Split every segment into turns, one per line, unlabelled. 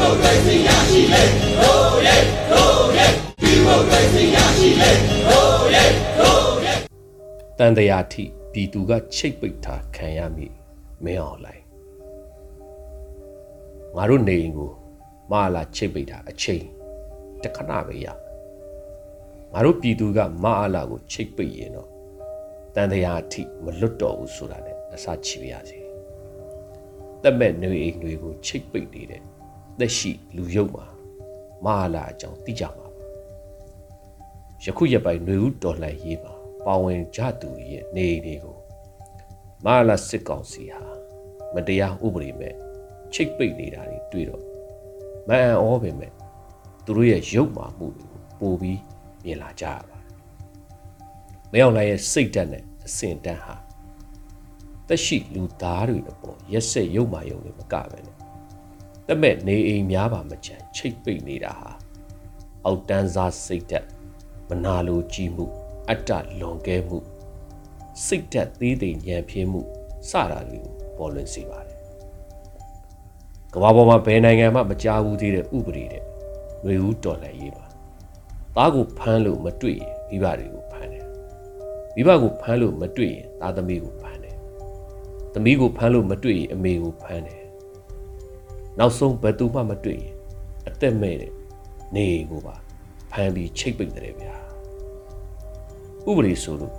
မိုကရေစီရရှိလေဟိုးရဲဟိုးရဲဒီမိုကရေစီရရှိလေဟိုးရဲဟိုးရဲ
တန်တရာထိပြည်သူကချိတ်ပိတ်ထားခံရမိမင်းအောင်လိုက်ငါတို့နေအိမ်ကိုမဟာလာချိတ်ပိတ်ထားအချိန်တစ်ခဏပဲရငါတို့ပြည်သူကမဟာလာကိုချိတ်ပိတ်ရင်တော့တန်တရာထိမလွတ်တော့ဘူးဆိုတာနဲ့အစချီပါရစေတက်မဲ့နေအိမ်တွေကိုချိတ်ပိတ်နေတဲ့ သက်ရှိလူရုပ်မှာမဟာလာအကြောင်းသိကြမှာပါယခုရက်ပိုင်းຫນွေဦးတော်လှန်ရေးမှာပါဝင်ကြသူတွေရဲ့နေအိမ်တွေကိုမဟာလာစစ်ကောင်စီဟာမတရားဥပဒေမဲ့ချိတ်ပိတ်နေတာတွေတွေ့တော့မအံ့ဩပင်မဲ့သူတို့ရဲ့ရုပ်မာမှုတွေကိုပိုပြီးမြင်လာကြရပါတယ်။မယောင်လိုက်ရဲ့စိတ်ဓာတ်နဲ့အစင်တန်းဟာတက်ရှိလူသားတွေအပေါ်ရက်ဆက်ရုပ်မာယုံတွေမကပဲနဲ့ တမဲ့နေအိမ်များပါမချန်ချိတ်ပိတ်နေတာဟာအောက်တန်းစားစိတ်ဓာတ်မနာလိုကြည့်မှု အတ္တလွန်ကဲမှုစိတ်ဓာတ်သေးသိမ်ညံပြင်းမှုစတာတွေကိုပေါ်လွင်စေပါတယ်ကမ္ဘာပေါ်မှာဘယ်နိုင်ငံမှမကြားဘူးသေးတဲ့ဥပဒေတဲ့ຫນွေဦးတော်လှန်ရေးပါသားကိုဖမ်းလို့မတွေ့ရင်မိဘတွေကိုဖမ်းတယ်မိဘကိုဖမ်းလို့မတွေ့ရင်သားသမီးကိုဖမ်းတယ်သမီးကိုဖမ်းလို့မတွေ့ရင်အမေကိုဖမ်းတယ် နောက်ဆုံးဘယ်သူမှမတွေ့ရင်အသက်မဲ့တဲ့နေကိုပါဖမ်းပြီးချိတ်ပိတ်တယ်ဗျာဥပဒေဆိုလို့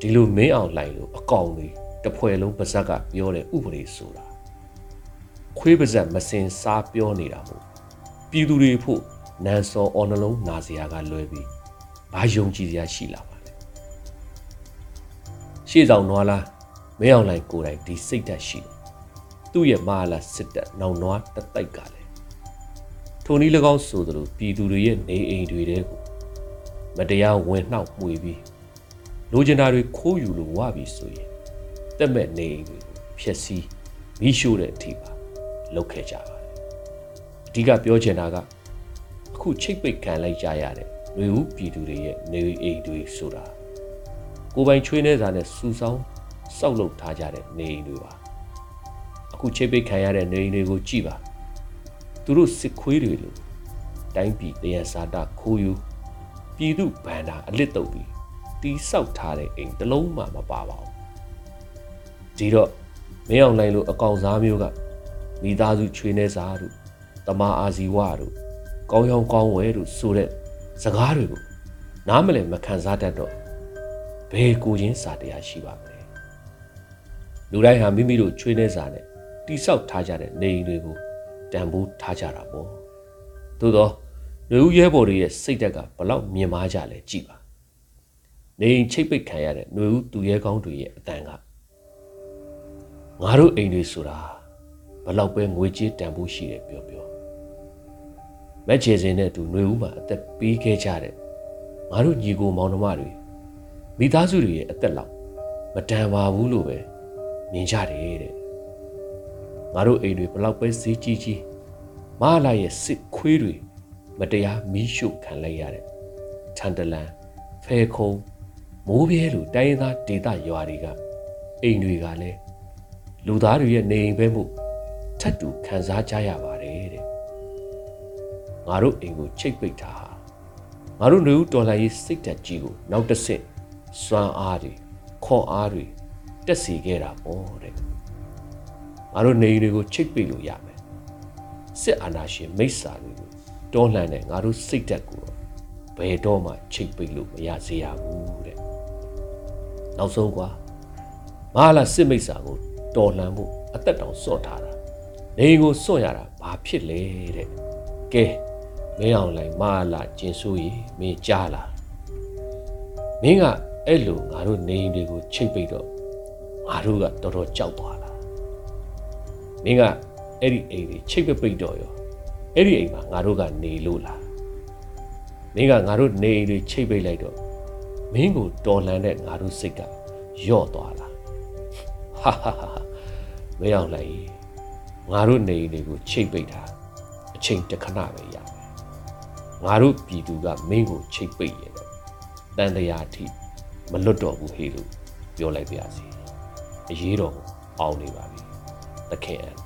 ဒီလိုမင်းအောင်လိုက်လို့အကောင်လေးတစ်ဖွဲ့လုံးပါဇက်ကပြောတဲ့ဥပဒေဆိုတာခွေးပါဇက်မစင်စားပြောနေတာမို့ပြည်သူတွေဖို့နန်စောအော်နှလုံးနာစရာကလွဲပြီးဘာယုံကြည်စရာရှိလာပါလဲရှေ့ဆောင်နွားလားမင်းအောင်လိုက်ကိုယ်တိုင်ဒီစိတ်ဓာတ်ရှိတယ် သူ့ရဲ့မဟာလာစစ်တပ်နောင်နွားတတိုက်ကလည်းထိုနည်း၎င်းဆိုသလိုပြည်သူတွေရဲ့နေအိမ်တွေတဲကိုမတရားဝင်နှောက်မှွေပြီးလိုချင်တာတွေခိုးယူလို့ဝပြီဆိုရင်တက်မဲ့နေအိမ်တွေကိုဖျက်ဆီးမိရှို့တဲ့အထိပါလုပ်ခဲ့ကြပါတယ်အဓိကပြောချင်တာကအခုချိတ်ပိတ်ခံလိုက်ကြရတဲ့လူဦးပြည်သူတွေရဲ့နေအိမ်တွေဆိုတာကိုယ်ပိုင်ချွေးနှဲစာနဲ့စူဆောင်းစောက်လုပ်ထားကြတဲ့နေအိမ်တွေပါ အခုချိတ်ပိတ်ခံရတဲ့နေအိမ်တွေကိုကြည့်ပါသူတို့စစ်ခွေးတွေလို့တိုင်းပြည်တရစာတခိုးယူပြည်သူဗန္တာအလစ်တုပ်ပြီးတီးဆောက်ထားတဲ့အိမ်တစ်လုံးမှမပါပါဘူးဒီတော့မင်းအောင်နိုင်လို့အကောင်စားမျိုးကမိသားစုချွေးနှဲစာတို့တမာအာဇီဝတို့ကောင်းရောင်ကောင်းဝဲတို့ဆိုတဲ့စကားတွေကိုနားမလည်မခံစားတတ်တော့ဘယ်ကိုချင်းစာတရားရှိပါမလဲလူတိုင်းဟာမိမိတို့ချွေးနှဲစာနဲ့ တိဆောက်ထားကြတဲ့နေအိမ်တွေကိုတန်ဖိုးထားကြတာပေါ့သို့တော့လူဦးရဲဘော်တွေရဲ့စိတ်ဓာတ်ကဘလောက်မြင့်မားကြလဲကြည်ပါနေအိမ်ချိတ်ပိတ်ခံရတဲ့လူဦးသူရဲကောင်းတွေရဲ့အတန်ကငါတို့အိမ်တွေဆိုတာဘလောက်ပဲငွေကြေးတန်ဖိုးရှိတယ်ပြောပြောမက်ချေစင်နဲ့သူနှွေဦးမှာအသက်ပေးခဲ့ကြတဲ့ငါတို့ညီကိုမောင်နှမတွေမိသားစုတွေရဲ့အသက်လောက်မတန်ပါဘူးလို့ပဲမြင်ကြတယ်တဲ့ ငါတို့အိမ်တွေဘလောက်ပဲဈေးကြီးကြီးမဟာလာရဲ့စစ်ခွေးတွေမတရားမီးရှို့ခံလိုက်ရတဲ့ထန်တလန်ဖဲခုံမိုးပြဲလိုတိုင်းရင်းသားဒေသရွာတွေကအိမ်တွေကလည်းလူသားတွေရဲ့နေအိမ်ပဲမှုထပ်တူခံစားကြရပါတယ်တဲ့ငါတို့အိမ်ကိုချိတ်ပိတ်တာဟာငါတို့နေဦးတော်လှန်ရေးစိတ်ဓာတ်ကြီးကိုနောက်တစ်ဆင့်စွမ်းအားတွေခွန်အားတွေတက်စီခဲ့တာပေါ့တဲ့ ငါတို့နေအိမ်တွေကိုချိတ်ပိတ်လို့ရမယ်စစ်အာဏာရှင်မိစ္ဆာတွေကိုတွန်းလှန်တဲ့ငါတို့စိတ်ဓာတ်ကိုတော့ဘယ်တော့မှချိတ်ပိတ်လို့မရစေရဘူးတဲ့နောက်ဆုံးကွာမဟာလာစစ်မိစ္ဆာကိုတော်လှန်ဖို့အသက်တောင်စွန့်ထားတာနေကိုစွန့်ရတာဘာဖြစ်လဲတဲ့ကဲမင်းအောင်လိုက်မဟာလာကျင်ဆိုးရီမင်းကြားလားမင်းကအဲ့လိုငါတို့နေအိမ်တွေကိုချိတ်ပိတ်တော့ငါတို့ကတော်တော်ကြောက်သွားလား မင်းကအဲ့ဒီအိမ်တွေချိတ်ပပိတ်တော့ရောအဲ့ဒီအိမ်မှာငါတို့ကနေလို့လားမင်းကငါတို့နေအိမ်တွေချိတ်ပိတ်လိုက်တော့မင်းကိုတော်လန်တဲ့ငါတို့စိတ်ကယော့သွားလားဟာဟာဟာမင်းအောင်လိုက်ငါတို့နေအိမ်တွေကိုချိတ်ပိတ်တာအချိန်တစ်ခဏပဲရမယ်ငါတို့ပြည်သူကမင်းကိုချိတ်ပိတ်ရင်တော့တန်တရားအထိမလွတ်တော့ဘူးဟေးလို့ပြောလိုက်ပါစီအရေးတော်ကိုအောင်နေပါပြီ သခင်အန်